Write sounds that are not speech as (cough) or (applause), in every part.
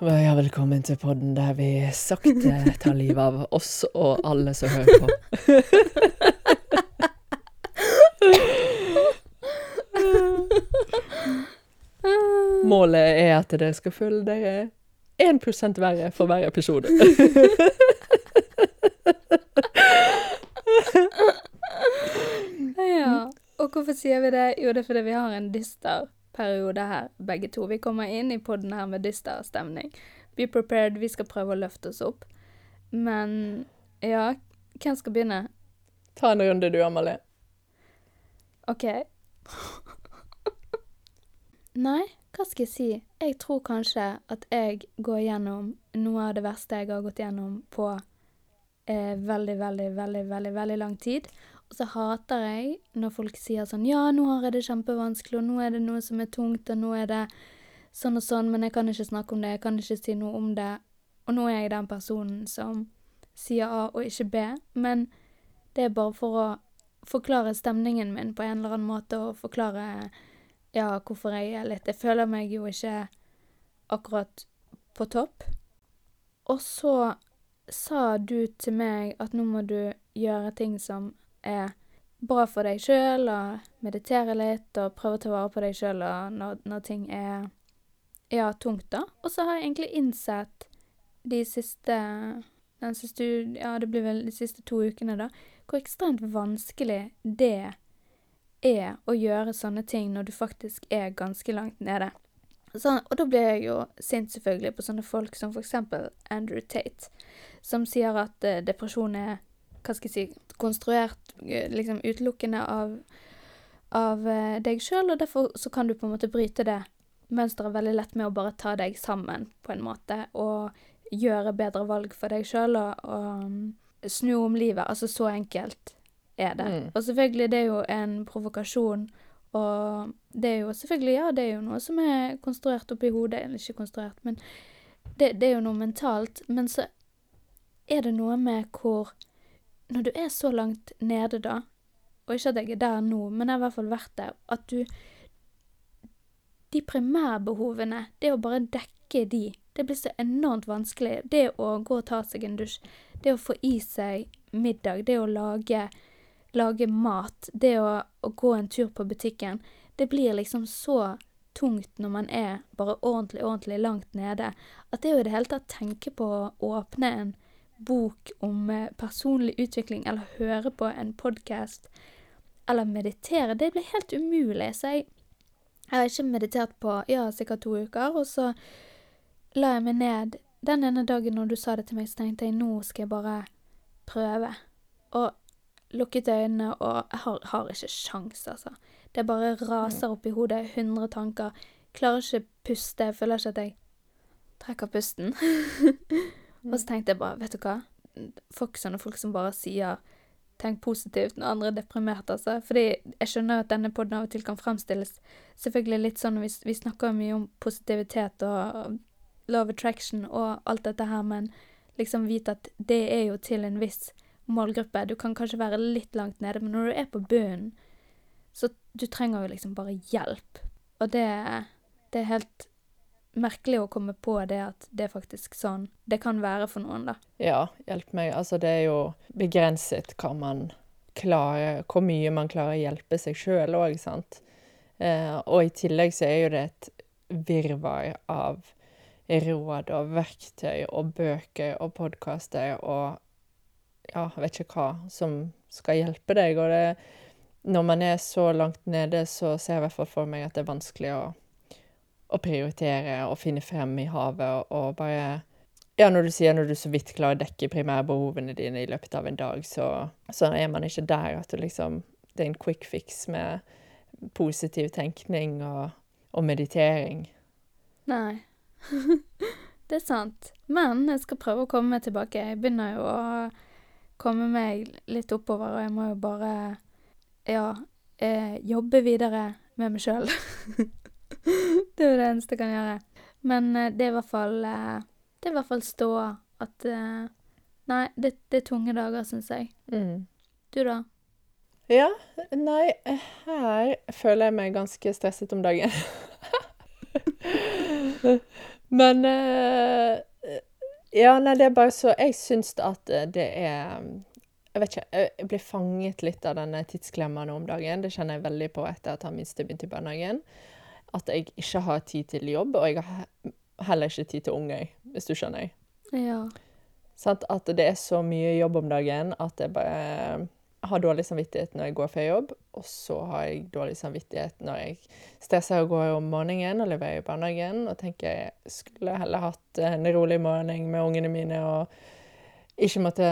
Ja, velkommen til podden der vi sakte tar livet av oss og alle som hører på. Målet er at dere skal føle dere 1 verre for hver episode. Ja. Og hvorfor sier vi det? Jo, det er fordi vi har en dyster periode her, begge to. Vi kommer inn i podden her med dyster stemning. Be prepared, vi skal prøve å løfte oss opp. Men ja, hvem skal begynne? Ta en runde du, Amalie. OK. (laughs) Nei, hva skal jeg si? Jeg tror kanskje at jeg går gjennom noe av det verste jeg har gått gjennom på eh, veldig, veldig, veldig, veldig, veldig lang tid. Og så hater jeg når folk sier sånn Ja, nå har jeg det kjempevanskelig, og nå er det noe som er tungt, og nå er det sånn og sånn, men jeg kan ikke snakke om det, jeg kan ikke si noe om det. Og nå er jeg den personen som sier A og ikke B, men det er bare for å forklare stemningen min på en eller annen måte, og forklare ja, hvorfor jeg er litt Jeg føler meg jo ikke akkurat på topp. Og så sa du til meg at nå må du gjøre ting som er bra for deg sjøl, og meditere litt og prøve å ta vare på deg sjøl når, når ting er ja, tungt, da. Og så har jeg egentlig innsett de siste den siste, ja, det blir vel de siste to ukene, da, hvor ekstremt vanskelig det er å gjøre sånne ting når du faktisk er ganske langt nede. Så, og da blir jeg jo sint selvfølgelig på sånne folk som eksempel Andrew Tate, som sier at uh, depresjon er hva skal jeg si, konstruert eh, liksom utelukkende av, av uh, deg sjøl, og derfor så kan du på en måte bryte det mønsteret veldig lett med å bare ta deg sammen, på en måte, og gjøre bedre valg for deg sjøl og, og, snu om livet. Altså, så enkelt er det. Mm. Og selvfølgelig, det er jo en provokasjon, og det er jo selvfølgelig, ja, det er jo noe som er konstruert oppi hodet, eller ikke konstruert, men det, det er jo noe mentalt. Men så er det noe med hvor Når du er så langt nede, da, og ikke at jeg er der nå, men jeg har i hvert fall vært der, at du de primærbehovene, det å bare dekke de, det blir så enormt vanskelig. Det å gå og ta seg en dusj, det å få i seg middag, det å lage, lage mat, det å, å, gå en tur på butikken, det blir liksom så tungt når man er bare ordentlig, ordentlig langt nede, at det å i det hele tatt tenke på å åpne en bok om eh, personlig utvikling, eller høre på en podkast, eller meditere, det blir helt umulig. Så jeg jeg har ikke meditert på ja, sikkert to uker, og så la jeg meg ned den ene dagen når du sa det til meg, så tenkte jeg nå skal jeg bare prøve. Og lukket øynene, og jeg har, har ikke sjans, altså. Det bare raser opp i hodet, hundre tanker. Klarer ikke puste, jeg føler ikke at jeg trekker pusten. (laughs) og så tenkte jeg bare, vet du hva, fuck sånne folk som bare sier tenk positivt når andre er deprimert, altså. Fordi jeg skjønner at denne poden av og til kan fremstilles selvfølgelig litt sånn vi, vi snakker mye om positivitet og love attraction og alt dette her, men liksom vite at det er jo til en viss målgruppe. Du kan kanskje være litt langt nede, men når du er på bunnen, så du trenger jo liksom bare hjelp. Og det, det er helt merkelig å komme på det at det er faktisk sånn det kan være for noen, da. Ja, hjelp meg. Altså, det er jo begrenset hva man klarer Hvor mye man klarer å hjelpe seg sjøl òg, sant. Eh, og i tillegg så er jo det et virvar av råd og verktøy og bøker og podkaster og ja, vet ikke hva som skal hjelpe deg. Og det, når man er så langt nede, så ser jeg i hvert fall for meg at det er vanskelig å å prioritere og finne frem i havet og bare Ja, når du sier når du så vidt klarer å dekke primærbehovene dine i løpet av en dag, så, så er man ikke der at liksom Det er en quick fix med positiv tenkning og, og meditering. Nei. (laughs) det er sant. Men jeg skal prøve å komme meg tilbake. Jeg begynner jo å komme meg litt oppover, og jeg må jo bare ja, eh, jobbe videre med meg sjøl. (laughs) (laughs) det er jo det eneste jeg kan gjøre. Men uh, det er i hvert fall uh, Det er i hvert fall ståa at uh, Nei, det, det, er tunge dager, syns jeg. Mm. Du, da? Ja, nei, her føler jeg meg ganske stresset om dagen. (laughs) Men eh, Ja, nei, det er bare så Jeg syns at eh, det er Jeg vet ikke, jeg blir fanget litt av denne tidsklemma nå om dagen. Det kjenner jeg veldig på etter at han minste begynte i barnehagen. At jeg ikke har tid til jobb, og jeg har heller ikke tid til unger, hvis du skjønner. Ja. Sånn, At det er så mye jobb om dagen at jeg bare har dårlig samvittighet når jeg går fra jobb, og så har jeg dårlig samvittighet når jeg stresser og går om morgenen og leverer i barnehagen, og tenker jeg skulle heller hatt en rolig morgen med ungene mine og ikke måtte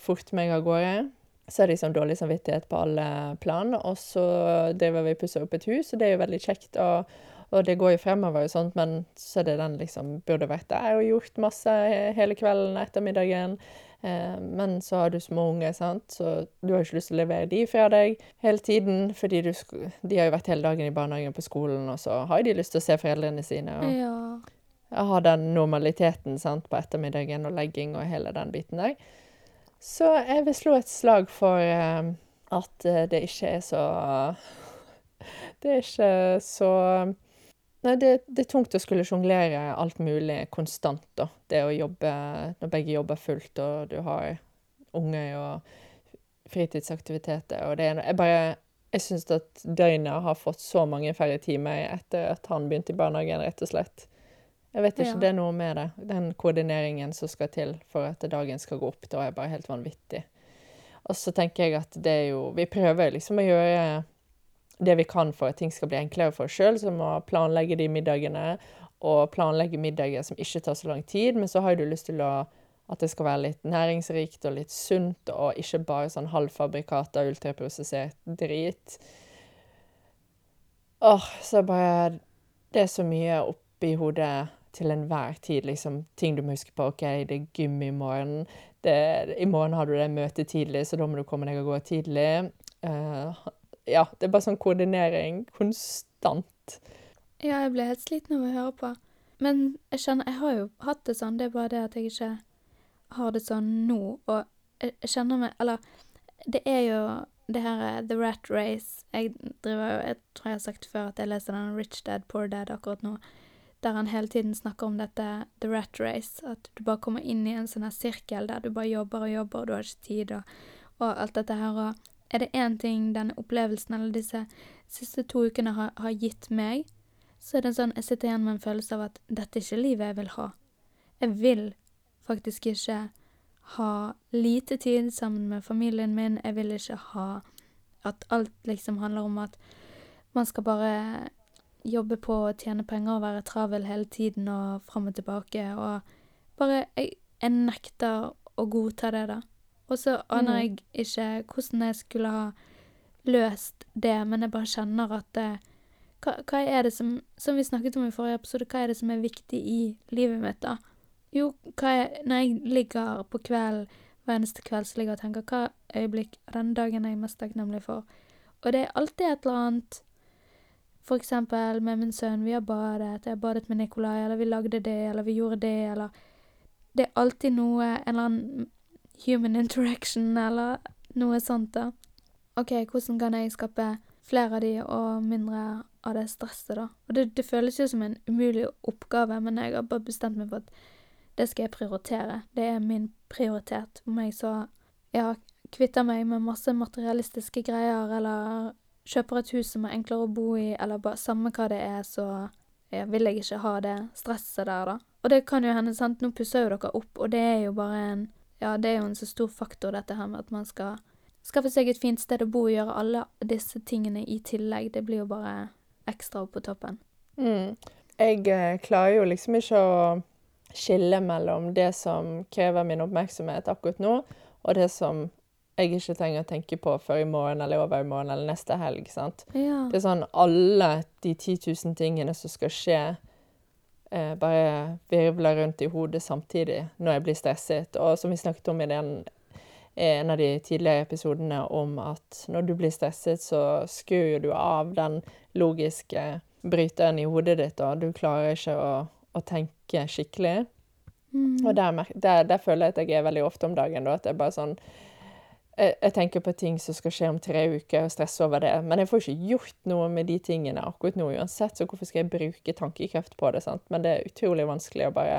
forte meg av gårde. Så er det liksom dårlig samvittighet på alle plan, og så driver vi og pusser opp et hus, og det er jo veldig kjekt, og, og det går jo fremover og sånt, men så er det den liksom Burde vært der og gjort masse hele kvelden, ettermiddagen. Eh, men så har du små unger, sant, så du har jo ikke lyst til å levere de fra deg hele tiden, fordi du de har jo vært hele dagen i barnehagen på skolen, og så har de lyst til å se foreldrene sine og Ja. ha den normaliteten, sant, på ettermiddagen og legging og hele den biten der. Så jeg vil slå et slag for eh, at eh, det ikke er så (laughs) Det er ikke så Nei, det det er tungt å skulle sjonglere alt mulig konstant, da. Det å jobbe når begge jobber fullt, og du har unger og fritidsaktiviteter, og det er Jeg bare Jeg syns at døgnet har fått så mange færre timer etter at han begynte i barnehagen, rett og slett. Jeg vet ikke, Ja. det er noe med det. Den koordineringen som skal til for at dagen skal gå opp, da er bare helt vanvittig. Og så tenker jeg at det er jo Vi prøver liksom å gjøre det vi kan for at ting skal bli enklere for oss sjøl, som å planlegge de middagene, og planlegge middager som ikke tar så lang tid, men så har du lyst til å at det skal være litt næringsrikt og litt sunt, og ikke bare sånn halvfabrikata, ultraprosessert drit. Åh, så bare Det er så mye oppi hodet til enhver tid, liksom. Ting du må huske på. OK, det er gym i morgen. Det, I morgen har du det møtet tidlig, så da må du komme deg av gårde tidlig. Uh, ja, det er bare sånn koordinering. Konstant. Ja, jeg ble helt sliten av å høre på. Men jeg kjenner Jeg har jo hatt det sånn, det er bare det at jeg ikke har det sånn nå. Og jeg kjenner meg Eller det er jo det her eh, The Rat Race. Jeg driver jo Jeg tror jeg har sagt før at jeg leser den Rich Dad Poor Dad akkurat nå. Der han hele tiden snakker om dette The Rat Race. At du bare kommer inn i en sånn her sirkel der du bare jobber og jobber, og du har ikke tid, og, og alt dette her. Og er det én ting denne opplevelsen eller disse siste to ukene har, har gitt meg, så er det sånn Jeg sitter igjen med en følelse av at dette er ikke livet jeg vil ha. Jeg vil faktisk ikke ha lite tid sammen med familien min. Jeg vil ikke ha at alt liksom handler om at man skal bare jobbe på å tjene penger og være travel hele tiden og fram og tilbake og bare Jeg, jeg nekter å godta det, da. Og så aner Mm. jeg ikke hvordan jeg skulle ha løst det, men jeg bare kjenner at det, hva, hva er det som Som vi snakket om i forrige episode, hva er det som er viktig i livet mitt, da? Jo, er Når jeg ligger på kvelden hver eneste kveld, så ligger jeg og tenker hva øyeblikk av denne dagen er jeg mest takknemlig for? Og det er alltid et eller annet For eksempel med min sønn, vi har badet, jeg har badet med Nikolai, eller vi lagde det, eller vi gjorde det, eller Det er alltid noe, en eller annen human interaction, eller noe sånt, da. OK, hvordan kan jeg skape flere av de og mindre av det stresset, da? Og det, det føles jo som en umulig oppgave, men jeg har bare bestemt meg for at det skal jeg prioritere. Det er min prioritet. Om jeg så ja, kvitter meg med masse materialistiske greier, eller kjøper et hus som er enklere å bo i, eller bare samme hva det er, så ja, vil jeg ikke ha det stresset der, da. Og det kan jo hende, sant, nå pusser jo dere opp, og det er jo bare en Ja, det er jo en så stor faktor, dette her med at man skal skaffe seg et fint sted å bo og gjøre alle disse tingene i tillegg. Det blir jo bare ekstra opp på toppen. Mm. Jeg eh, klarer jo liksom ikke å skille mellom det som krever min oppmerksomhet akkurat nå, og det som jeg ikke trenger å tenke på før i morgen eller over i morgen eller neste helg. sant? Ja. Det er sånn alle de 10 000 tingene som skal skje, eh, bare virvler rundt i hodet samtidig når jeg blir stresset. Og som vi snakket om i den, en av de tidligere episodene, om at når du blir stresset, så skrur du av den logiske bryteren i hodet ditt, og du klarer ikke å, å tenke skikkelig. Mm. Og der, der, der føler jeg at jeg er veldig ofte om dagen, da, at det er bare sånn jeg, jeg tenker på ting som skal skje om tre uker, og stresse over det. Men jeg får ikke gjort noe med de tingene akkurat nå uansett, så hvorfor skal jeg bruke tankekreft på det? sant? Men det er utrolig vanskelig å bare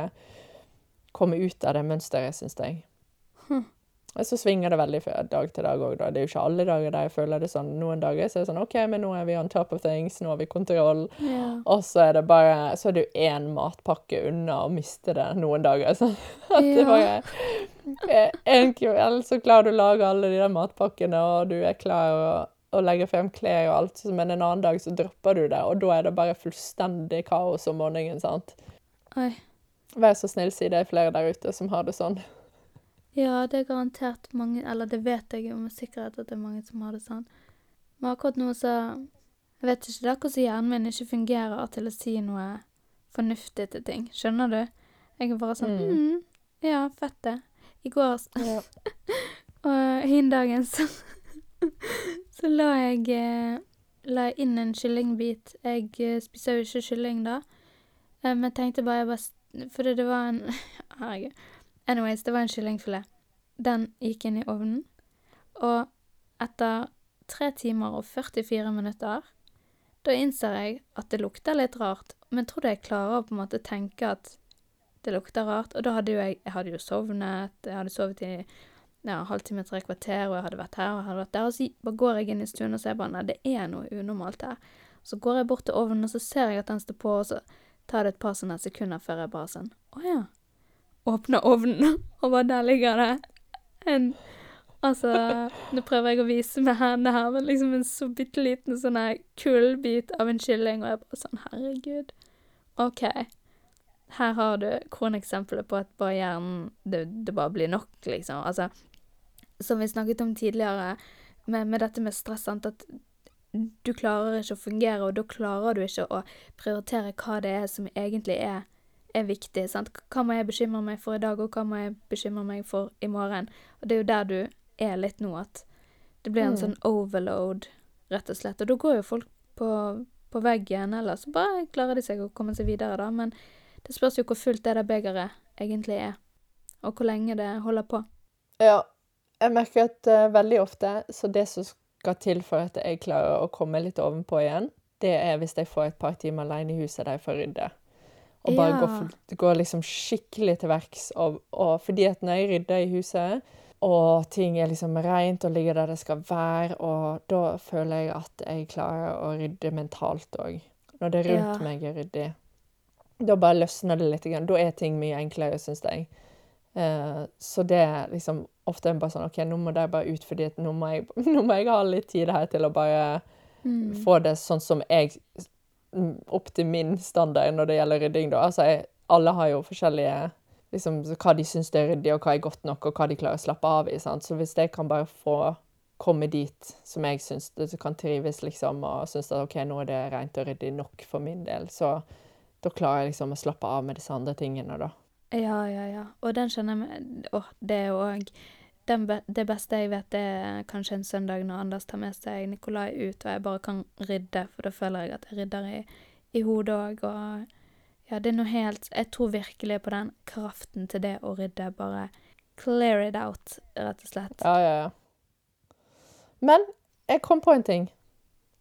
komme ut av det mønsteret, syns jeg. Hm. Og så svinger det veldig fra dag til dag òg, da. Det er jo ikke alle dager der jeg føler det sånn. Noen dager så er det sånn OK, men nå er vi on top of things, nå har vi kontroll. Ja. Og så er det bare Så er det jo én matpakke unna å miste det noen dager. (laughs) Sånn at det bare eh, En kveld så klarer du å lage alle de der matpakkene, og du er klar å, å legge frem klær og alt, men en annen dag så dropper du det, og da er det bare fullstendig kaos om morgenen, sant. Oi. Vær så snill, si det er flere der ute som har det sånn. Ja, det er garantert mange Eller det vet jeg jo med sikkerhet at det er mange som har det sånn. Men akkurat nå så Jeg vet ikke, det er akkurat som hjernen min ikke fungerer til å si noe fornuftig til ting. Skjønner du? Jeg er bare sånn Mm. mm, Ja, fett det. I går Ja. (laughs) og hin dagen så (laughs) Så la jeg eh, La jeg inn en kyllingbit. Jeg eh, spiser jo ikke kylling da. Eh, men jeg tenkte bare jeg bare Fordi det var en (laughs) Herregud. Anyways, det var en kyllingfilet. Den gikk inn i ovnen. Og etter tre timer og 44 minutter, da innser jeg at det lukter litt rart. Men tror trodde jeg klarer å på en måte tenke at det lukter rart? Og da hadde jo jeg Jeg hadde jo sovnet. Jeg hadde sovet i ja, halvtime, tre kvarter, og jeg hadde vært her og jeg hadde vært der. Og så bare går jeg inn i stuen og ser bare nei, det er noe unormalt her. Så går jeg bort til ovnen, og så ser jeg at den står på, og så tar det et par sånne sekunder før jeg bare sånn Å ja. Åpner ovnen, (laughs) og bare der ligger det en Altså, nå prøver jeg å vise med hendene her, men liksom en så bitte liten sånn kullbit av en kylling, og jeg bare sånn Herregud. OK. Her har du kroneksempelet på at bare hjernen det, det bare blir nok, liksom. Altså, som vi snakket om tidligere, med, med dette med stress, sant, at du klarer ikke å fungere, og da klarer du ikke å prioritere hva det er som egentlig er, er viktig. Sant? Hva må jeg bekymre meg for i dag, og hva må jeg bekymre meg for i morgen? Og det er jo der du er litt nå, at det blir en Mm. sånn overload, rett og slett. Og da går jo folk på, på veggen, eller så bare klarer de seg å komme seg videre, da. Men det spørs jo hvor fullt det der begeret egentlig er, og hvor lenge det holder på. Ja, jeg merker at uh, veldig ofte så det som skal til for at jeg klarer å komme litt ovenpå igjen, det er hvis jeg får et par timer alene i huset der jeg får rydde. Og bare Ja. gå, full- gå liksom skikkelig til verks. Og, og fordi at når jeg rydder i huset, og ting er liksom rent og ligger der det skal være, og da føler jeg at jeg klarer å rydde mentalt òg. Når det rundt Ja. meg er ryddig. Da bare løsner det litt. Da er ting mye enklere, syns jeg. Uh, så det er liksom ofte bare sånn OK, nå må det bare ut, fordi nå må jeg, (laughs) nå må jeg ha litt tid her til å bare Mm. få det sånn som jeg Opp til min standard når det gjelder rydding, da. Altså, jeg, alle har jo forskjellige liksom, Hva de syns er ryddig, og hva er godt nok, og hva de klarer å slappe av i. sant? Så hvis jeg kan bare få komme dit som jeg syns det kan trives, liksom, og syns at OK, nå er det rent og ryddig nok for min del, så da klarer jeg liksom å slappe av med disse andre tingene, da. Ja, ja, ja. Og den kjenner jeg meg Å, det er jo òg be Det beste jeg vet, er kanskje en søndag når Anders tar med seg Nikolai ut, og jeg bare kan rydde, for da føler jeg at jeg rydder i, i hodet òg, og ja, det er noe helt Jeg tror virkelig på den kraften til det å rydde. Bare clear it out, rett og slett. Ja, ja, ja. Men jeg kom på en ting.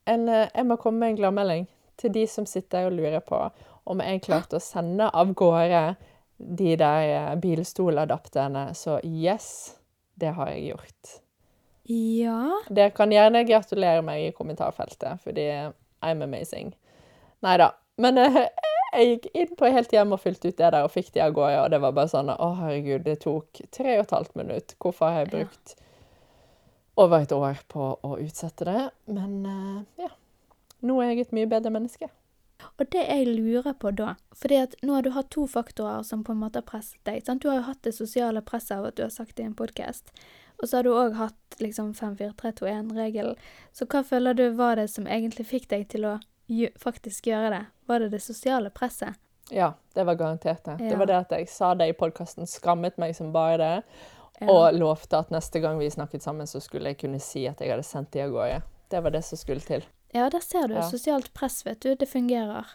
En, eh, jeg må komme med en gladmelding til de som sitter og lurer på om jeg klarte å sende av gårde de der eh, bilstoladapterne. Så yes, det har jeg gjort. Ja. Dere kan gjerne gratulere meg i kommentarfeltet, fordi I'm amazing. Nei da. Men eh, jeg gikk inn på helt hjem og fylte ut det der og fikk de av gårde, og det var bare sånn Å, herregud, det tok tre og et halvt minutt. Hvorfor har jeg Ja. brukt over et år på å utsette det? Men eh, ja. Nå er jeg et mye bedre menneske. Og det jeg lurer på da fordi at nå har du hatt to faktorer som på en måte har presset deg. Sant? Du har jo hatt det sosiale presset av at du har sagt det i en podkast. Og så har du òg hatt liksom 5-4-3-2-1-regelen. Så hva føler du var det som egentlig fikk deg til å faktisk gjøre det? Var det det sosiale presset? Ja, det var garantert det. Ja. Det var det at jeg sa det i podkasten, skammet meg som bare det, Ja. og lovte at neste gang vi snakket sammen, så skulle jeg kunne si at jeg hadde sendt de av gårde. Det var det som skulle til. Ja, der ser du. Ja. Sosialt press, vet du. Det fungerer.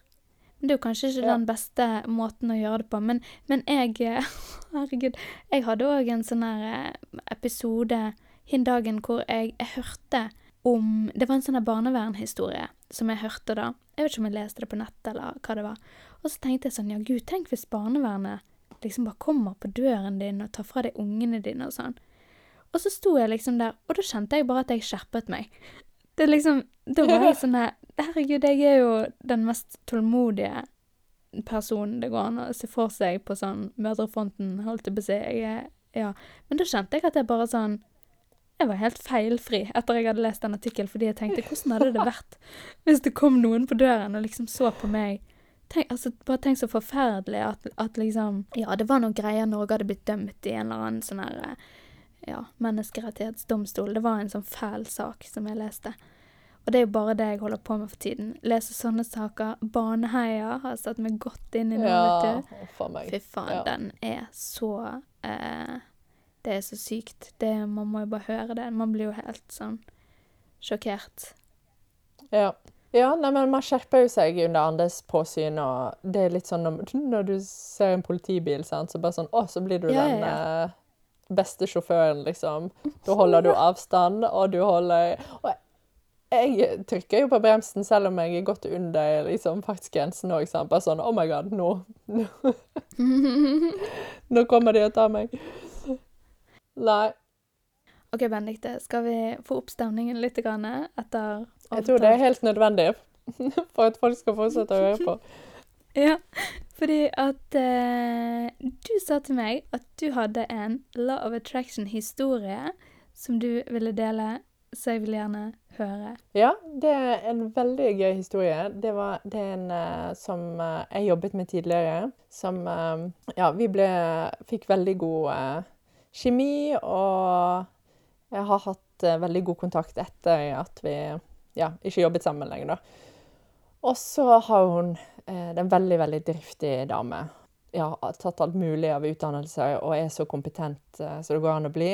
Men det er jo kanskje ikke Ja. den beste måten å gjøre det på. Men, men jeg eh, (laughs) Herregud. Jeg hadde òg en sånn her eh, episode hin dagen hvor jeg, jeg hørte om Det var en sånn barnevernhistorie som jeg hørte da. Jeg vet ikke om jeg leste det på nettet eller hva det var. Og så tenkte jeg sånn, ja gud, tenk hvis barnevernet liksom bare kommer på døren din og tar fra deg ungene dine og sånn. Og så sto jeg liksom der, og da kjente jeg bare at jeg skjerpet meg. Det er liksom Da var jeg sånn her Herregud, jeg er jo den mest tålmodige personen det går an å se for seg på sånn Mødrefronten, holdt jeg på å si. Jeg Ja. Men da kjente jeg at jeg bare sånn jeg var helt feilfri etter jeg hadde lest den artikkelen, fordi jeg tenkte hvordan hadde det vært hvis det kom noen på døren og liksom så på meg tenk, altså, Bare tenk så forferdelig at, at, liksom Ja, det var noen greier Norge hadde blitt dømt i en eller annen sånn her eh, ja, menneskerettighetsdomstol. Det var en sånn fæl sak som jeg leste. Og det er jo bare det jeg holder på med for tiden. Lese sånne saker. Baneheia har satt meg godt inn i nå, Ja, vet du. Fy faen, Ja. den er så eh, Det er så sykt. Det, man må jo bare høre det. Man blir jo helt sånn sjokkert. Ja. Ja, nei, men man skjerper jo seg under andres påsyn, og det er litt sånn når, når du ser en politibil, sant, så bare sånn Å, så blir du Ja, ja, den eh, beste sjåføren, liksom. Da holder du avstand, og du holder Og jeg trykker jo på bremsen selv om jeg er godt under liksom, fartsgrensen òg. Bare sånn Oh my God, nå Nå, (laughs) nå kommer de og tar meg. Nei. OK, Benedicte, skal vi få opp stemningen litt grann etter Jeg tror det er helt nødvendig (laughs) for at folk skal fortsette å høre på. (laughs) Ja, fordi at eh, du sa til meg at du hadde en Law of Attraction-historie som du ville dele, så jeg vil gjerne høre. Ja, det er en veldig gøy historie. Det, var, det en eh, som eh, jeg jobbet med tidligere. Som eh, Ja, vi ble Fikk veldig god eh, kjemi, og jeg har hatt eh, veldig god kontakt etter at vi ja, ikke jobbet sammen lenger, da. Og så har hun eh, Det er en veldig, veldig driftig dame. Ja, har tatt alt mulig av utdannelse og er så kompetent eh, som det går an å bli.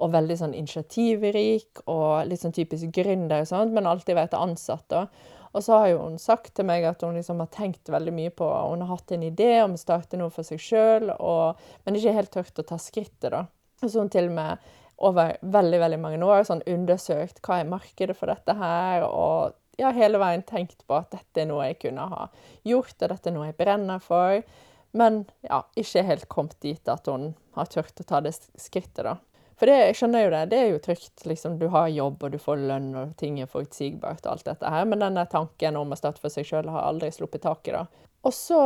Og veldig sånn initiativrik og litt sånn typisk gründer, og sånt, men alltid vært ansatt. da. Og så har hun sagt til meg at hun liksom har tenkt veldig mye på Hun har hatt en idé om å starte noe for seg sjøl, men ikke helt tørt å ta skrittet, da. Og så har hun til og med over veldig veldig mange år sånn undersøkt hva er markedet for dette her, og ja, hele veien tenkt på at dette er noe jeg kunne ha gjort, og dette er noe jeg brenner for. Men ja, ikke helt kommet dit at hun har turt å ta det skrittet, da. For det, jeg skjønner jo det, det er jo trygt. liksom, Du har jobb, og du får lønn, og ting er forutsigbart, og alt dette her. Men denne tanken om å starte for seg sjøl har aldri sluppet taket, da. Og så,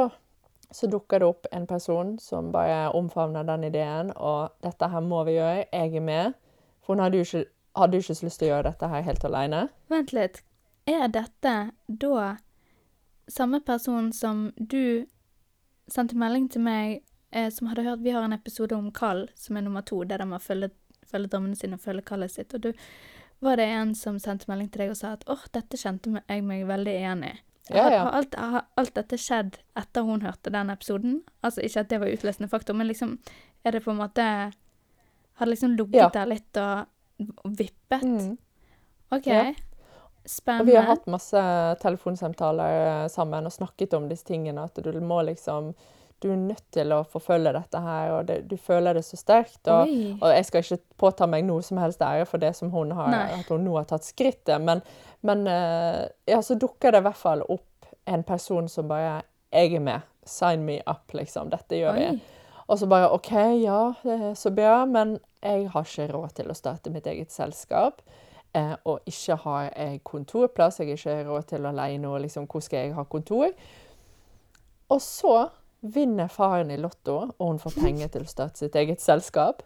så dukker det opp en person som bare omfavner den ideen, og dette her må vi gjøre, jeg er med. For hun hadde jo ikke, hadde jo ikke lyst til å gjøre dette her helt aleine. Vent litt. Er dette da samme person som du sendte melding til meg eh, som hadde hørt Vi har en episode om kall, som er nummer to, der de har følge, følge drømmene sine og følge kallet sitt. Og du, var det en som sendte melding til deg og sa at åh, dette kjente jeg meg veldig igjen i. Ja, ja. har, alt, har alt dette skjedd etter hun hørte den episoden? Altså ikke at det var utløsende faktor, men liksom er det på en måte Har det liksom ligget Ja. der litt og, og vippet? Mm. OK. Ja. Spennende. Og vi har hatt masse telefonsamtaler eh, sammen og snakket om disse tingene. At du må liksom Du er nødt til å forfølge dette her, og det, du føler det så sterkt. Og, og jeg skal ikke påta meg noe som helst ære for det som hun har, Nei. at hun nå har tatt skrittet, men, men eh, ja, så dukker det i hvert fall opp en person som bare Jeg er med. Sign me up, liksom. Dette gjør vi. Og så bare OK, ja, er så bra, men jeg har ikke råd til å starte mitt eget selskap. Eh, og ikke har en kontorplass, jeg har ikke råd til å leie noe. Liksom, hvor skal jeg ha kontor? Og så vinner faren i Lotto, og hun får penger til å starte sitt eget selskap.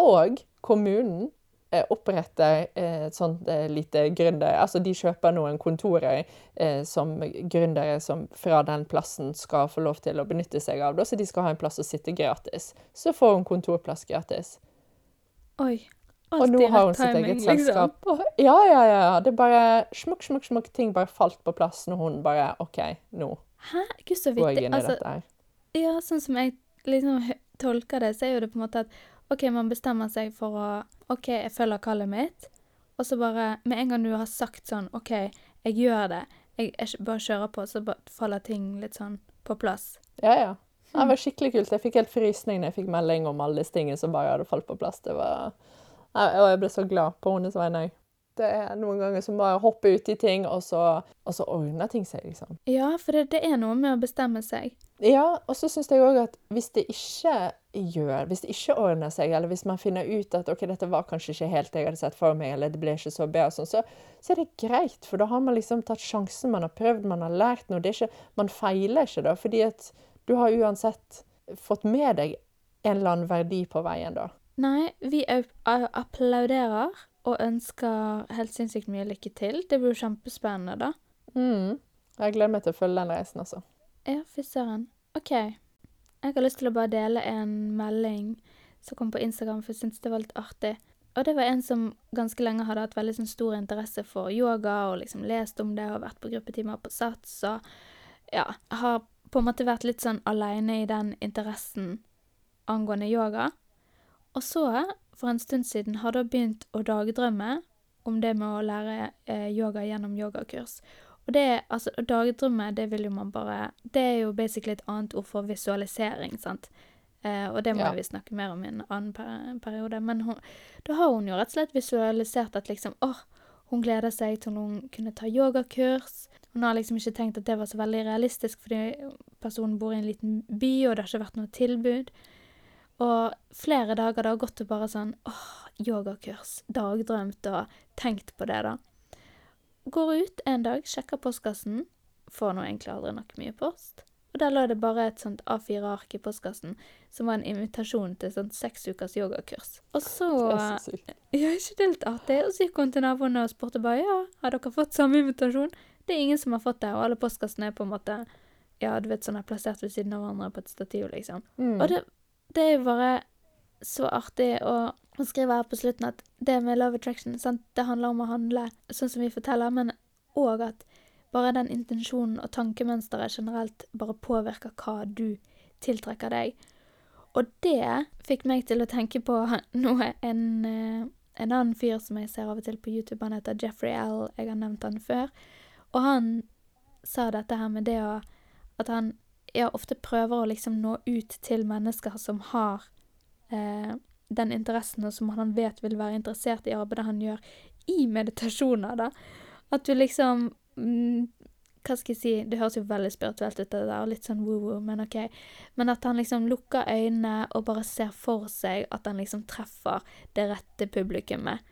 Og kommunen eh, oppretter eh, et sånt eh, lite gründer... Altså, de kjøper noen kontorer eh, som gründere som fra den plassen skal få lov til å benytte seg av. Da, så de skal ha en plass å sitte gratis. Så får hun kontorplass gratis. Oi. Og nå har hun sitt timing, eget selskap. Liksom. ja, ja, ja. Det er bare smukk, smukk, smukk. Ting bare falt på plass når hun bare OK, nå Hæ? Gud, så går jeg inn i Altså, dette her. ja, sånn som jeg liksom tolker det, så er jo det på en måte at OK, man bestemmer seg for å OK, jeg følger kallet mitt. Og så bare Med en gang du har sagt sånn OK, jeg gjør det. Jeg, jeg bare kjører på, så faller ting litt sånn på plass. Ja, ja. Det var skikkelig kult. Jeg fikk helt frysning når jeg fikk melding om alle disse tingene som bare hadde falt på plass. Det var, Og jeg ble så glad på hennes vegne. Det er noen ganger som bare hopper ut i ting, og så, og så ordner ting seg, liksom. Ja, for det, det er noe med å bestemme seg. Ja, og så syns jeg òg at hvis det ikke gjør Hvis det ikke ordner seg, eller hvis man finner ut at ok, dette var kanskje ikke helt det jeg hadde sett for meg, eller det ble ikke så bra, sånn, så, så er det greit. For da har man liksom tatt sjansen, man har prøvd, man har lært noe. Det ikke, man feiler ikke da, fordi at du har uansett fått med deg en eller annen verdi på veien, da. Nei, vi au- a- applauderer og ønsker helt sinnssykt mye lykke til. Det blir jo kjempespennende, da. Mm. Jeg gleder meg til å følge den reisen, altså. Ja, fy søren. OK. Jeg har lyst til å bare dele en melding som kom på Instagram, for jeg syntes det var litt artig. Og det var en som ganske lenge hadde hatt veldig sånn stor interesse for yoga, og liksom lest om det, og vært på gruppetimer på Sats, og ja, har på en måte vært litt sånn aleine i den interessen angående yoga. Og så, for en stund siden, har hun begynt å dagdrømme om det med å lære eh, yoga gjennom yogakurs. Og det, altså, dagdrømme, det vil jo man bare Det er jo basically et annet ord for visualisering, sant. Eh, og det må Ja. vi snakke mer om i en annen per periode. Men hun, da har hun jo rett og slett visualisert at liksom åh, hun gleder seg til hun kunne ta yogakurs. Hun har liksom ikke tenkt at det var så veldig realistisk, fordi personen bor i en liten by, og det har ikke vært noe tilbud. Og flere dager da har gått og bare sånn åh, yogakurs, dagdrømt og tenkt på det, da. Går ut en dag, sjekker postkassen, får nå egentlig aldri nok mye post. Og der lå det bare et sånt A4-ark i postkassen som var en invitasjon til sånt seks ukers yogakurs. Og så Det er. (laughs) Ja, ikke det litt artig? Og så gikk hun til naboene og spurte bare ja, har dere fått samme invitasjon. Det er ingen som har fått det, og alle postkassene er på en måte ja, du vet, sånn er plassert ved siden av hverandre på et stativ, liksom. Mm. Og det, det er jo bare så artig å skrive her på slutten at det med love attraction, sant, det handler om å handle sånn som vi forteller, men òg at bare den intensjonen og tankemønsteret generelt bare påvirker hva du tiltrekker deg. Og det fikk meg til å tenke på (laughs) noe en, eh, en annen fyr som jeg ser av og til på YouTube, han heter Jeffrey L. Jeg har nevnt han før. Og han sa dette her med det å At han ja, ofte prøver å liksom nå ut til mennesker som har eh, den interessen, og som han vet vil være interessert i arbeidet han gjør, i meditasjoner, da. At du liksom mm, Hva skal jeg si Det høres jo veldig spirituelt ut, det der, litt sånn woo-woo, men OK. Men at han liksom lukker øynene og bare ser for seg at han liksom treffer det rette publikummet.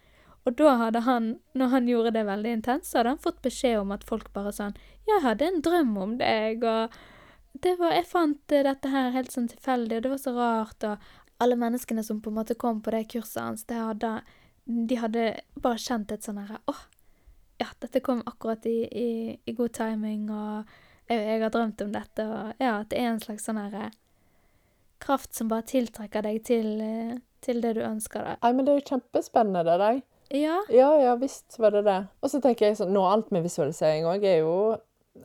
Og da hadde han, når han gjorde det veldig intenst, så hadde han fått beskjed om at folk bare sånn 'Jeg hadde en drøm om deg', og det var, 'Jeg fant eh, dette her helt sånn tilfeldig, og det var så rart', og alle menneskene som på en måte kom på det kurset hans, det hadde, de hadde bare kjent et sånn herre 'Åh, ja, dette kom akkurat i, i, i god timing', og jeg, 'jeg har drømt om dette', og ja, at det er en slags sånn herre kraft som bare tiltrekker deg til, eh, til det du ønsker deg. Nei, men det er jo kjempespennende, det der. Ja. Ja, ja visst var det det. Og så tenker jeg sånn, Nå alt med visualisering òg er jo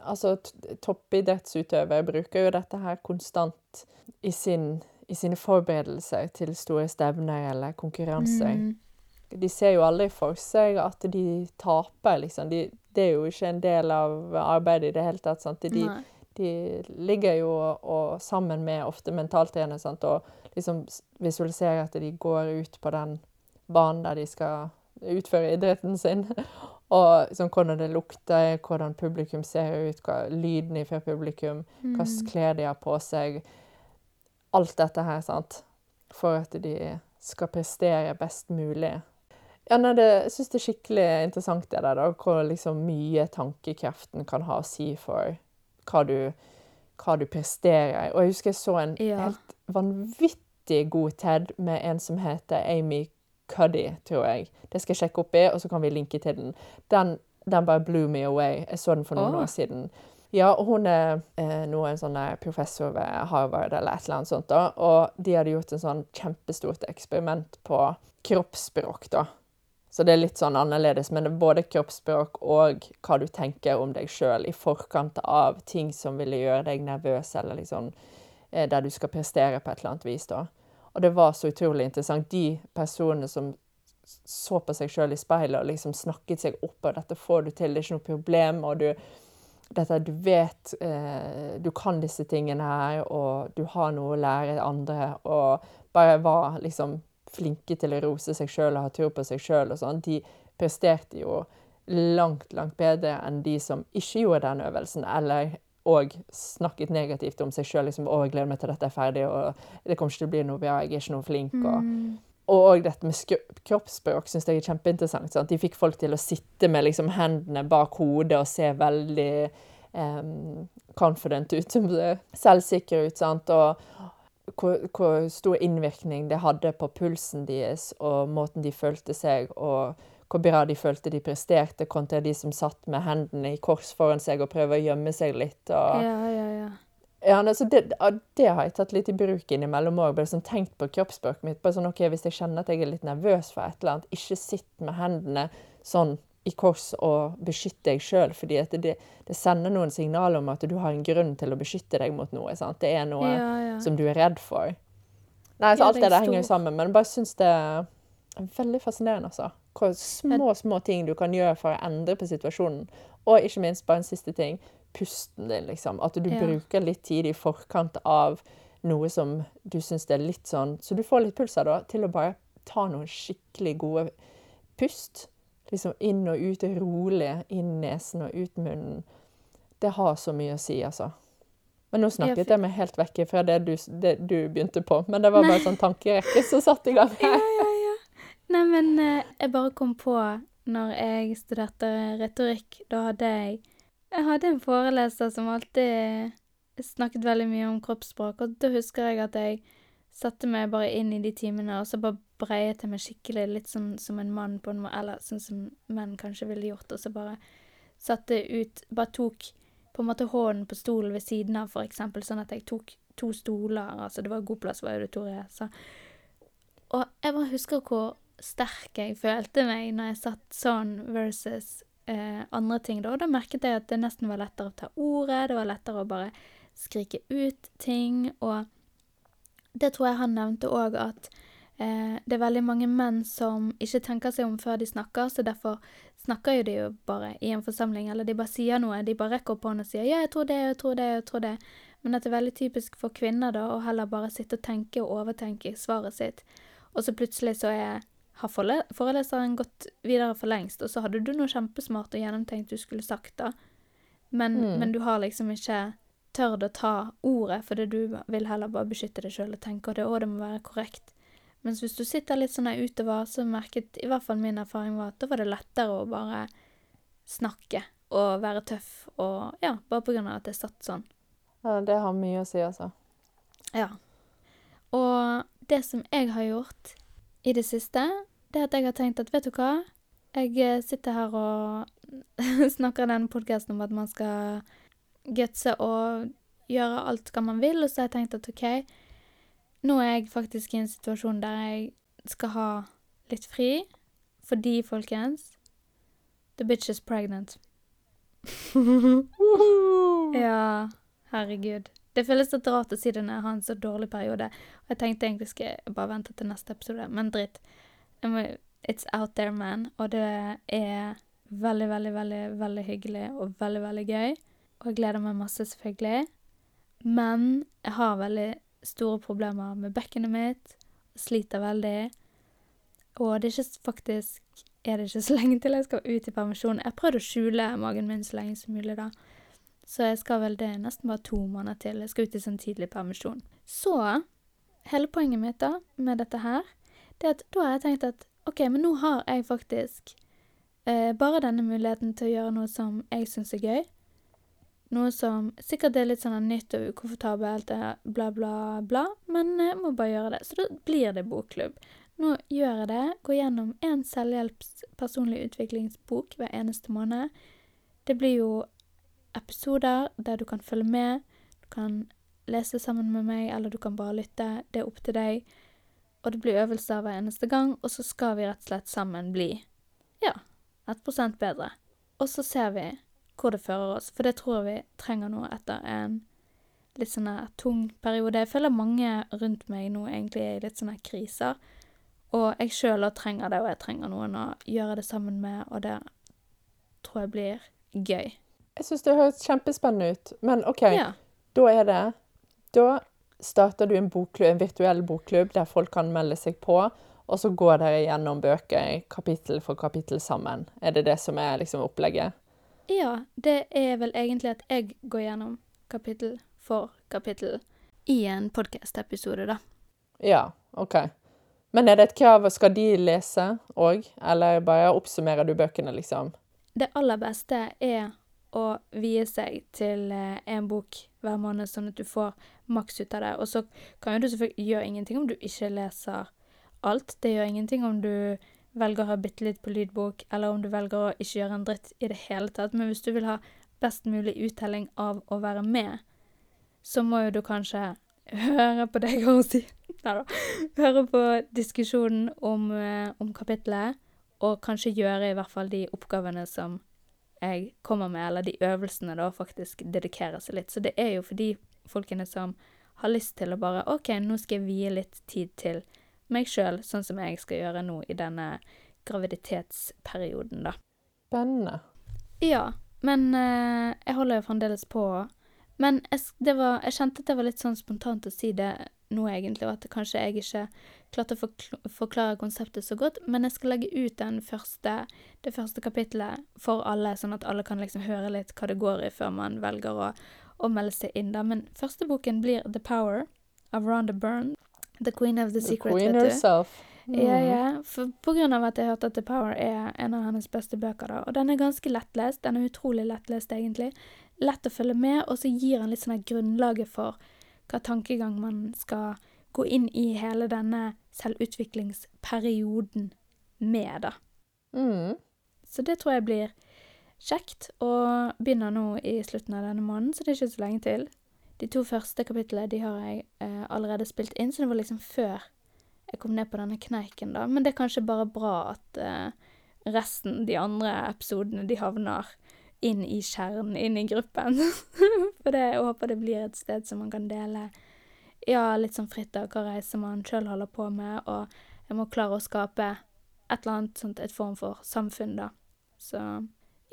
Altså, toppidrettsutøvere bruker jo dette her konstant i, sin, i sine forberedelser til store stevner eller konkurranser. Mm. De ser jo aldri for seg at de taper, liksom. De, det er jo ikke en del av arbeidet i det hele tatt. sant? De, de ligger jo og sammen med ofte mentaltrener sant? og liksom visualiserer at de går ut på den banen der de skal utføre idretten sin. (laughs) Og sånn, hvordan det lukter, hvordan publikum ser ut, hva, lyden fra publikum, hva Mm. slags klær de har på seg. Alt dette her, sant. For at de skal prestere best mulig. Ja, nei, det, jeg syns det er skikkelig interessant det der, da, hvor liksom mye tankekraften kan ha å si for hva du, hva du presterer. Og jeg husker jeg så en Ja. helt vanvittig god TED med en som heter Amy Cuddy, tror jeg. Det skal jeg sjekke opp i, og så kan vi linke til den. Den, den bare blew me away. Jeg så den for noen oh. år siden. Ja, og hun er eh, nå en sånn professor ved Harvard eller et eller annet sånt. da, Og de hadde gjort en sånn kjempestort eksperiment på kroppsspråk, da. Så det er litt sånn annerledes, men det er både kroppsspråk og hva du tenker om deg sjøl i forkant av ting som ville gjøre deg nervøs, eller liksom eh, der du skal prestere på et eller annet vis, da. Og det var så utrolig interessant. De personene som så på seg sjøl i speilet og liksom snakket seg opp, og dette får du til, det er ikke noe problem, og du dette, du vet eh, Du kan disse tingene her, og du har noe å lære andre, og bare var liksom flinke til å rose seg sjøl og ha tro på seg sjøl og sånn, de presterte jo langt, langt bedre enn de som ikke gjorde den øvelsen, eller og snakket negativt om seg sjøl. Liksom, 'Å, jeg gleder meg til dette er ferdig, og det kommer ikke til å bli noe bra, jeg er ikke noe flink.' og Mm. og dette med kroppsspråk syns jeg er kjempeinteressant. Sant? De fikk folk til å sitte med liksom, hendene bak hodet og se veldig um, confident ut, selvsikre ut. Sant? Og hvor, hvor, stor innvirkning det hadde på pulsen deres og måten de følte seg, og hvor bra de følte de presterte, kontra de som satt med hendene i kors foran seg og prøver å gjemme seg litt. Og, Ja, ja, ja. ja, altså det, det, har jeg tatt litt i bruk innimellom òg. Liksom tenkt på kroppsspråket mitt. Bare sånn, ok, Hvis jeg kjenner at jeg er litt nervøs for et eller annet, ikke sitt med hendene sånn i kors og beskytt deg sjøl. For det, det, sender noen signaler om at du har en grunn til å beskytte deg mot noe. sant? Det er noe ja, ja. som du er redd for. Nei, så Ja, alt det er der henger jo sammen. Men jeg bare syns det er veldig fascinerende, altså. Hvor små, små ting du kan gjøre for å endre på situasjonen. Og ikke minst, bare en siste ting, pusten din, liksom. At du Ja. bruker litt tid i forkant av noe som du syns er litt sånn Så du får litt puls av, da, til å bare ta noen skikkelig gode pust. Liksom inn og ut, rolig. Inn nesen og ut munnen. Det har så mye å si, altså. Men nå snakket jeg meg helt vekk fra det du, det du begynte på. Men det var bare sånn tankerekke som satte i gang (laughs) her. ja, ja. Nei, men eh, jeg bare kom på når jeg studerte retorikk, da hadde jeg Jeg hadde en foreleser som alltid snakket veldig mye om kroppsspråk, og da husker jeg at jeg satte meg bare inn i de timene, og så bare breiet jeg meg skikkelig, litt sånn som en mann på en måte, eller sånn som menn kanskje ville gjort, og så bare satte ut Bare tok på en måte hånden på stolen ved siden av, for eksempel, sånn at jeg tok to stoler, altså det var god plass for auditoriet, så. Og jeg bare husker hvor sterk jeg følte meg når jeg satt sånn versus eh, andre ting. Da. Og da merket jeg at det nesten var lettere å ta ordet, det var lettere å bare skrike ut ting. Og det tror jeg han nevnte òg, at eh, det er veldig mange menn som ikke tenker seg om før de snakker, så derfor snakker jo de jo bare i en forsamling, eller de bare sier noe. De bare rekker opp hånden og sier 'ja, jeg tror det, jeg tror det, jeg tror det'. Men at det er veldig typisk for kvinner da, å heller bare sitte og tenke og overtenke svaret sitt. Og så plutselig så er, har foreleseren gått videre for lengst, og så hadde du noe kjempesmart og gjennomtenkt du skulle sagt, da. Men, Mm. men du har liksom ikke tørt å ta ordet, fordi du vil heller bare beskytte deg sjøl og tenke at det, å, det må være korrekt. Mens hvis du sitter litt sånn her utover, så merket i hvert fall min erfaring var at da var det lettere å bare snakke og være tøff, og ja, bare på grunn av at det satt sånn. Ja, det har mye å si, altså. Ja. Og det som jeg har gjort i det siste, det at jeg har tenkt at vet du hva, jeg eh, sitter her og (laughs) snakker i denne podkasten om at man skal gutse og gjøre alt hva man vil, og så har jeg tenkt at OK, nå er jeg faktisk i en situasjon der jeg skal ha litt fri, fordi, folkens, the bitch is pregnant. (laughs) Ja, herregud. Det føles litt rart å si det når jeg har en så dårlig periode. Og jeg tenkte egentlig skal jeg bare vente til neste episode, men dritt. It's out there, man. Og det er veldig, veldig, veldig, veldig hyggelig og veldig, veldig gøy. Og jeg gleder meg masse, selvfølgelig. Men jeg har veldig store problemer med bekkenet mitt. Sliter veldig. Og det er ikke faktisk er det ikke så lenge til jeg skal ut i permisjon. Jeg har prøvd å skjule magen min så lenge som mulig, da. Så jeg skal vel det nesten bare to måneder til. Jeg skal ut i sånn tidlig permisjon. Så hele poenget mitt da, med dette her, det er at da har jeg tenkt at OK, men nå har jeg faktisk eh, bare denne muligheten til å gjøre noe som jeg syns er gøy. Noe som sikkert er litt sånn nytt og ukomfortabelt, bla, bla, bla, men jeg må bare gjøre det. Så da blir det bokklubb. Nå gjør jeg det. Går gjennom en selvhjelps personlig utviklingsbok hver eneste måned. Det blir jo episoder der du kan følge med. Du kan lese sammen med meg, eller du kan bare lytte. Det er opp til deg. Og det blir øvelser hver eneste gang, og så skal vi rett og slett sammen bli ja, 1% bedre. Og så ser vi hvor det fører oss, for det tror vi trenger nå etter en litt sånn tung periode. Jeg føler mange rundt meg nå egentlig er i litt sånne kriser. Og jeg sjøl trenger det, og jeg trenger noen å gjøre det sammen med, og det tror jeg blir gøy. Jeg syns det høres kjempespennende ut. Men OK, Ja. da er det Da starter du en bokklubb, en virtuell bokklubb der folk kan melde seg på. og så går dere gjennom bøker kapittel for kapittel sammen. Er det det som er liksom opplegget? Ja, det er vel egentlig at jeg går gjennom kapittel for kapittel i en podkast-episode, da. Ja, OK. Men er det et krav, skal de lese òg, eller bare oppsummerer du bøkene, liksom? Det aller beste er å vie seg til én bok hver måned, sånn at du får maks ut av det. Og så kan jo du selvfølgelig gjøre ingenting om du ikke leser alt. Det gjør ingenting om du velger å ha bitte litt på lydbok, eller om du velger å ikke gjøre en dritt i det hele tatt. Men hvis du vil ha best mulig uttelling av å være med, så må jo du kanskje høre på det og si (laughs) Nei da. Høre på diskusjonen om, eh, om kapitlet, og kanskje gjøre i hvert fall de oppgavene som jeg kommer med, eller de øvelsene, da, faktisk dedikerer seg litt. Så det er jo for de folkene som har lyst til å bare OK, nå skal jeg vie litt tid til meg sjøl, sånn som jeg skal gjøre nå i denne graviditetsperioden, da. Spennende. Ja, men eh, jeg holder jo fremdeles på. Men jeg, det var, jeg kjente at det var litt sånn spontant å si det nå, egentlig, og at kanskje jeg ikke klarte å forklare konseptet så godt. Men jeg skal legge ut den første, det første kapittelet for alle, sånn at alle kan liksom høre litt hva det går i før man velger å, å melde seg inn. da. Men første boken blir The Power av Rhonda Byrne. The Queen of the The Secret, queen vet du. herself. Ja, Mm. ja. For på grunn av at jeg hørte at The Power er en av hennes beste bøker, da. Og den er ganske lettlest. Den er utrolig lettlest, egentlig. Lett å følge med, og så gir den litt sånn grunnlaget for hva tankegang man skal gå inn i hele denne selvutviklingsperioden med, da. Mm. Så det tror jeg blir kjekt, og begynner nå i slutten av denne måneden, så det er ikke så lenge til. De to første kapitlene de har jeg eh, allerede spilt inn, så det var liksom før jeg kom ned på denne kneiken, da. Men det er kanskje bare bra at eh, resten, de andre episodene, de havner inn i kjernen, inn i gruppen. (laughs) For det, jeg håper det blir et sted som man kan dele ja, litt sånn fritt av hva reise man sjøl holder på med, og jeg må klare å skape et eller annet sånt, et form for samfunn, da. Så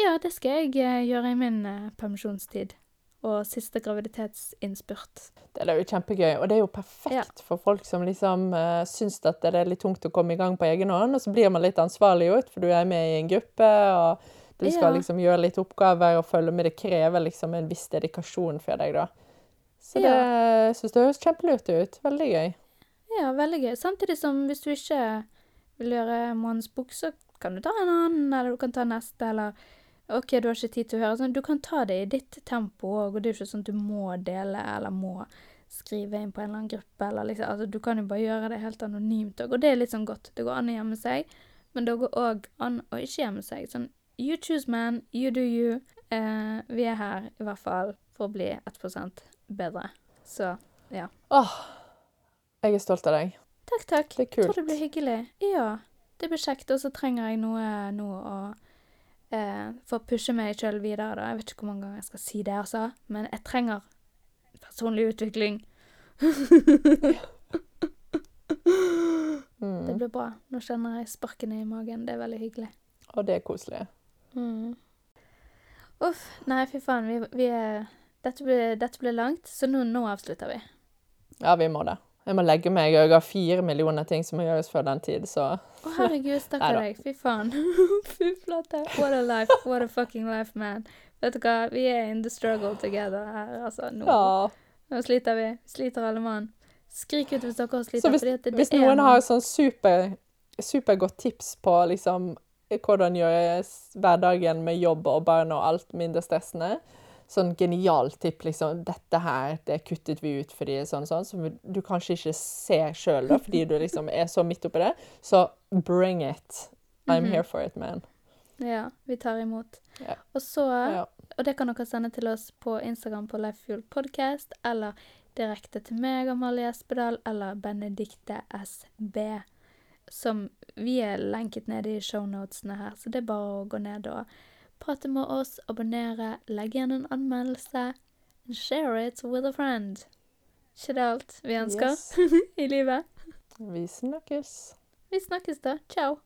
ja, det skal jeg eh, gjøre i min eh, permisjonstid. Og siste graviditetsinnspurt. Det er jo kjempegøy, og det er jo perfekt for folk som liksom uh, syns at det er litt tungt å komme i gang på egen hånd, og så blir man litt ansvarliggjort, for du er med i en gruppe, og du skal Ja. liksom gjøre litt oppgaver og følge med. Det krever liksom en viss dedikasjon for deg, da. Så det Ja. syns det høres kjempelurt ut. Veldig gøy. Ja, veldig gøy. Samtidig som hvis du ikke vil gjøre månedsbok, så kan du ta en annen, eller du kan ta neste, eller OK, du har ikke tid til å høre. Sånn, du kan ta det i ditt tempo òg, og det er jo ikke sånn at du må dele eller må skrive inn på en eller annen gruppe, eller liksom Altså, du kan jo bare gjøre det helt anonymt òg, og det er litt sånn godt. Det går an å gjemme seg, men det går òg an å ikke gjemme seg. Sånn you choose man, you do you. Eh, vi er her i hvert fall for å bli 1 bedre. Så ja. Åh, jeg er stolt av deg. Takk, takk. Det er Jeg tror det blir hyggelig. Ja, det blir kjekt. Og så trenger jeg noe noe å eh, få pushe meg sjøl videre, da. Jeg vet ikke hvor mange ganger jeg skal si det, altså. Men jeg trenger personlig utvikling. (laughs) Det Mm. blir bra. Nå kjenner jeg sparkene i magen. Det er veldig hyggelig. Og det er koselig. Mm. Uff. Nei, fy faen. Vi, vi er dette blir, dette ble langt, så nå, nå avslutter vi. Ja, vi må det. Jeg må legge meg. Jeg har fire millioner ting som må gjøres før den tid, så Å, herregud, stakkar deg. Fy faen. (laughs) Fy flate. What a life. What a fucking life, man. Vet du hva, vi er in the struggle together her, altså. Nå, Ja. nå sliter vi. Sliter alle mann. Skrik ut hvis dere sliter. Så sliter. hvis, at det, hvis noen noe- har sånn super, supergodt tips på liksom hvordan gjøre hverdagen med jobb og barn og alt mindre stressende, sånn genial tipp liksom Dette her, det kuttet vi ut fordi sånn og sånn, som du kanskje ikke ser sjøl, fordi du liksom er så midt oppi det, så bring it. I'm Mhm. here for it, man. Ja, vi tar imot. Ja. Og så Ja. Og det kan dere sende til oss på Instagram på Lifefuel Podcast, eller direkte til meg, Amalie Espedal, eller Benedikte SB. Som vi er lenket nede i shownotene her, så det er bare å gå ned og prate med oss, abonnere, legge igjen en anmeldelse, and share it with a friend. Ikke det alt vi ønsker Yes. (laughs) i livet? Vi snakkes. Vi snakkes da. Ciao.